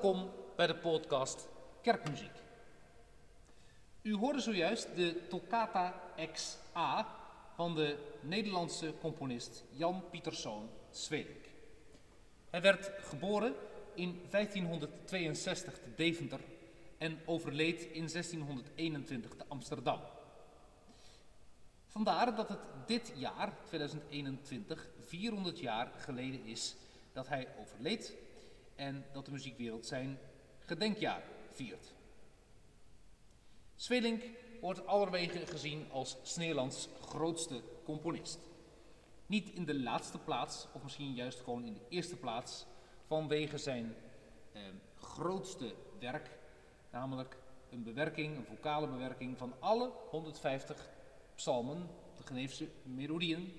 Welkom bij de podcast Kerkmuziek. U hoorde zojuist de Toccata XA van de Nederlandse componist Jan Pieterszoon Zweelink. Hij werd geboren in 1562 te Deventer en overleed in 1621 te Amsterdam. Vandaar dat het dit jaar, 2021, 400 jaar geleden is dat hij overleed en dat de muziekwereld zijn gedenkjaar viert. Zwelink wordt allerwege gezien als Sneerlands grootste componist. Niet in de laatste plaats, of misschien juist gewoon in de eerste plaats, vanwege zijn eh, grootste werk, namelijk een bewerking, een vocale bewerking van alle 150 psalmen, de Geneefse melodieën,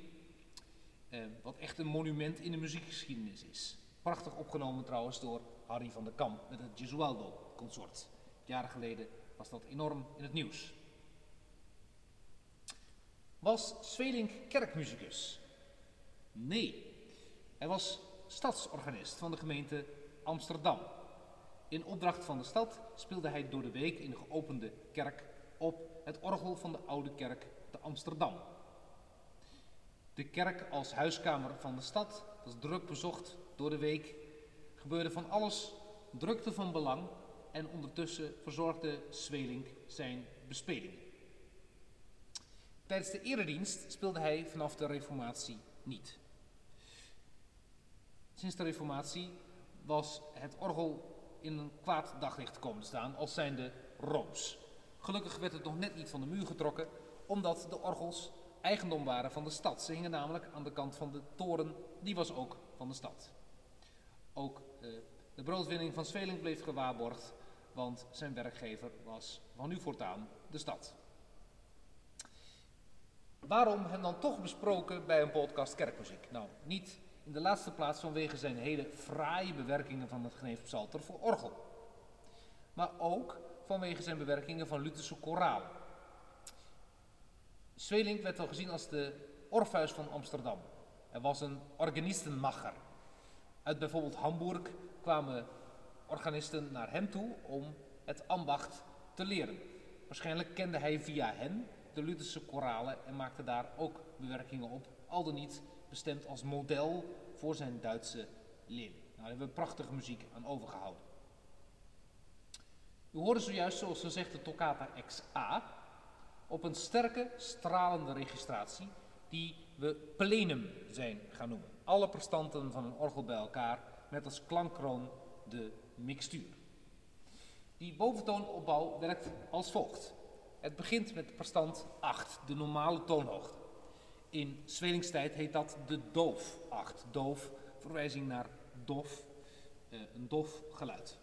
eh, wat echt een monument in de muziekgeschiedenis is. Prachtig opgenomen trouwens door Harry van der Kamp met het Gesualdo-consort. Jaren geleden was dat enorm in het nieuws. Was Zwelink kerkmuzikus? Nee, hij was stadsorganist van de gemeente Amsterdam. In opdracht van de stad speelde hij door de week in de geopende kerk op het orgel van de oude kerk te Amsterdam. De kerk als huiskamer van de stad was druk bezocht door de week. Gebeurde van alles, drukte van belang en ondertussen verzorgde Zwelink zijn bespelingen. Tijdens de eredienst speelde hij vanaf de reformatie niet. Sinds de reformatie was het orgel in een kwaad daglicht komen staan als zijnde rooms. Gelukkig werd het nog net niet van de muur getrokken, omdat de orgels eigendom waren van de stad. Ze hingen namelijk aan de kant van de toren, die was ook van de stad. Ook eh, de broodwinning van Sveling bleef gewaarborgd, want zijn werkgever was van nu voortaan de stad. Waarom hem dan toch besproken bij een podcast kerkmuziek? Nou, niet in de laatste plaats vanwege zijn hele fraaie bewerkingen van het Geneefs Psalter voor orgel. Maar ook vanwege zijn bewerkingen van Lutherse koralen. Zwelink werd wel gezien als de Orpheus van Amsterdam. Hij was een organistenmacher. Uit bijvoorbeeld Hamburg kwamen organisten naar hem toe om het ambacht te leren. Waarschijnlijk kende hij via hen de Lutherse koralen en maakte daar ook bewerkingen op, al dan niet bestemd als model voor zijn Duitse leerling. Nou, daar hebben we prachtige muziek aan overgehouden. U hoorde zojuist, zoals gezegd, de Toccata XA op een sterke, stralende registratie die we plenum zijn gaan noemen. Alle prestanten van een orgel bij elkaar met als klankkroon de mixtuur. Die boventoonopbouw werkt als volgt. Het begint met prestand 8, de normale toonhoogte. In Zwelingstijd heet dat de doof 8. Doof, verwijzing naar dof, eh, een dof geluid.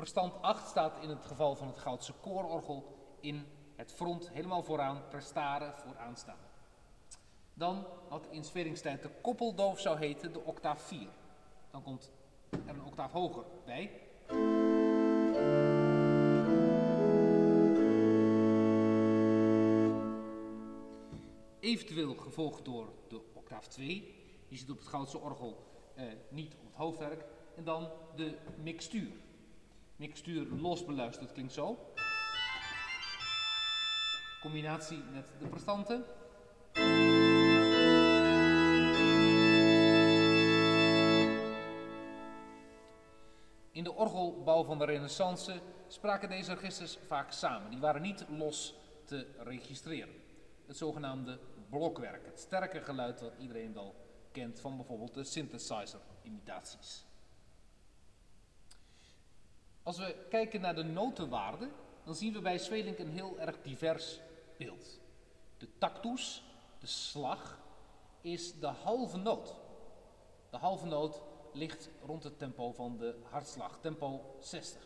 Prestand 8 staat in het geval van het Goudse koororgel in het front helemaal vooraan, prestare vooraan staan. Dan wat in Sferingstijd de koppeldoof zou heten, de octaaf 4. Dan komt er een octaaf hoger bij. Eventueel gevolgd door de octaaf 2. Die zit op het Goudse orgel, eh, niet op het hoofdwerk. En dan de mixtuur. Mixtuur los beluisterd klinkt zo. Combinatie met de prestanten. In de orgelbouw van de Renaissance spraken deze registers vaak samen. Die waren niet los te registreren. Het zogenaamde blokwerk, het sterke geluid dat iedereen wel kent van bijvoorbeeld de synthesizer-imitaties. Als we kijken naar de notenwaarde, dan zien we bij Zwelink een heel erg divers beeld. De tactus, de slag, is de halve noot. De halve noot ligt rond het tempo van de hartslag, tempo 60.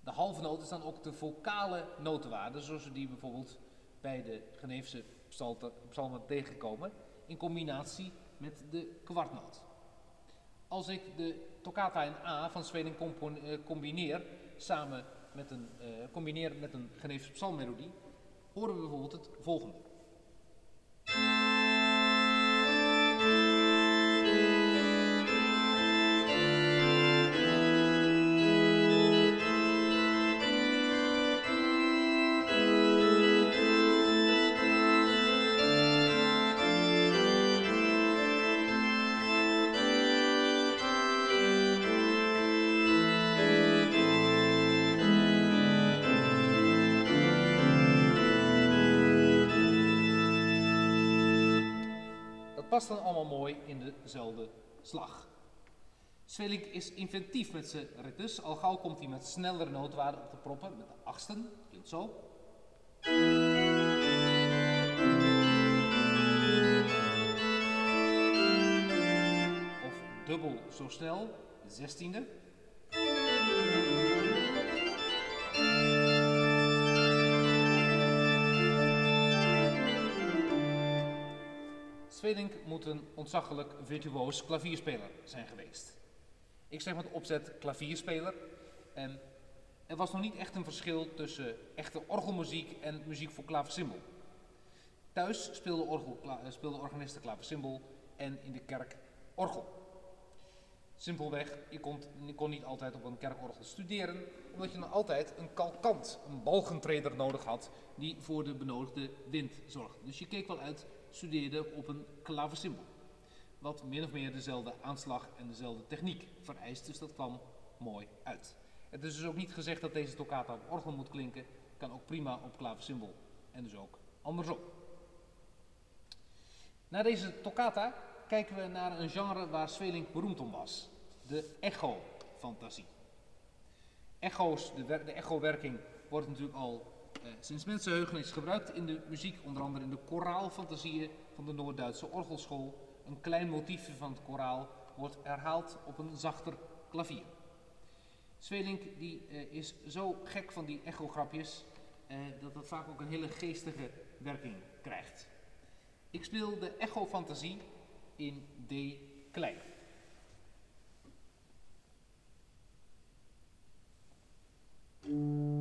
De halve noot is dan ook de vocale notenwaarde, zoals we die bijvoorbeeld bij de Geneefse psalmen tegenkomen, in combinatie met de kwartnoot. Als ik de toccata in A van Zweden eh, combineer samen met een, uh, combineer met een Geneefse psalmmelodie, horen we bijvoorbeeld het volgende. Past dan allemaal mooi in dezelfde slag. Svelink is inventief met zijn ritus. Al gauw komt hij met snellere nootwaarden op de proppen, met de achtsten, klinkt zo. Of dubbel zo snel, de zestiende. Svelink moet een ontzaglijk virtuoos klavierspeler zijn geweest. Ik zeg met opzet klavierspeler en er was nog niet echt een verschil tussen echte orgelmuziek en muziek voor klaversymbol. Thuis speelde, orgel, eh, speelde organisten klaversymbol en in de kerk orgel. Simpelweg, je kon, kon niet altijd op een kerkorgel studeren, omdat je dan altijd een kalkant, een balgentreder nodig had, die voor de benodigde wind zorgde. Dus je keek wel uit, studeerde op een klaversymbol. Wat min of meer dezelfde aanslag en dezelfde techniek vereist, dus dat kwam mooi uit. Het is dus ook niet gezegd dat deze toccata op orgel moet klinken, kan ook prima op klaversymbol en dus ook andersom. Na deze toccata kijken we naar een genre waar Svelink beroemd om was. De echo-fantasie. Echo's, de, de echo-werking wordt natuurlijk al eh, sinds mensenheugen is gebruikt in de muziek, onder andere in de koraalfantasieën van de Noord-Duitse orgelschool. Een klein motiefje van het koraal wordt herhaald op een zachter klavier. Zwelink die, eh, is zo gek van die echograpjes uh, dat dat vaak ook een hele geestige werking krijgt. Ik speel de echofantasie in D klein. Mm.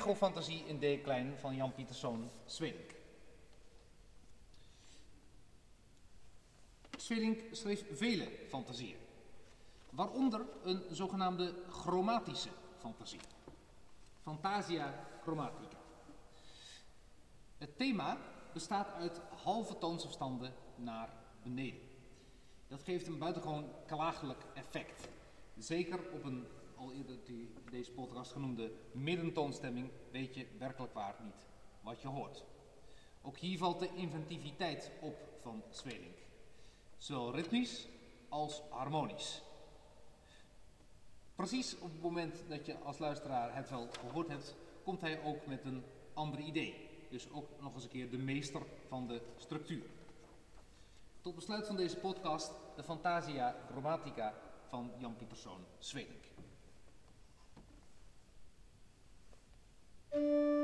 Echofantasie in D-klein van Jan Pieterszoon Swelink. Swelink schreef vele fantasieën, waaronder een zogenaamde chromatische fantasie. Fantasia chromatica. Het thema bestaat uit halve toonsafstanden naar beneden. Dat geeft een buitengewoon klagelijk effect. Zeker op een al eerder die, deze podcast genoemde middentoonstemming weet je werkelijk waar niet wat je hoort. Ook hier valt de inventiviteit op van Swelink. Zowel ritmisch als harmonisch. Precies op het moment dat je als luisteraar het wel gehoord hebt, komt hij ook met een ander idee. Dus ook nog eens een keer de meester van de structuur. Tot besluit van deze podcast de Fantasia Chromatica van Jan Pieterszoon Swelink. Música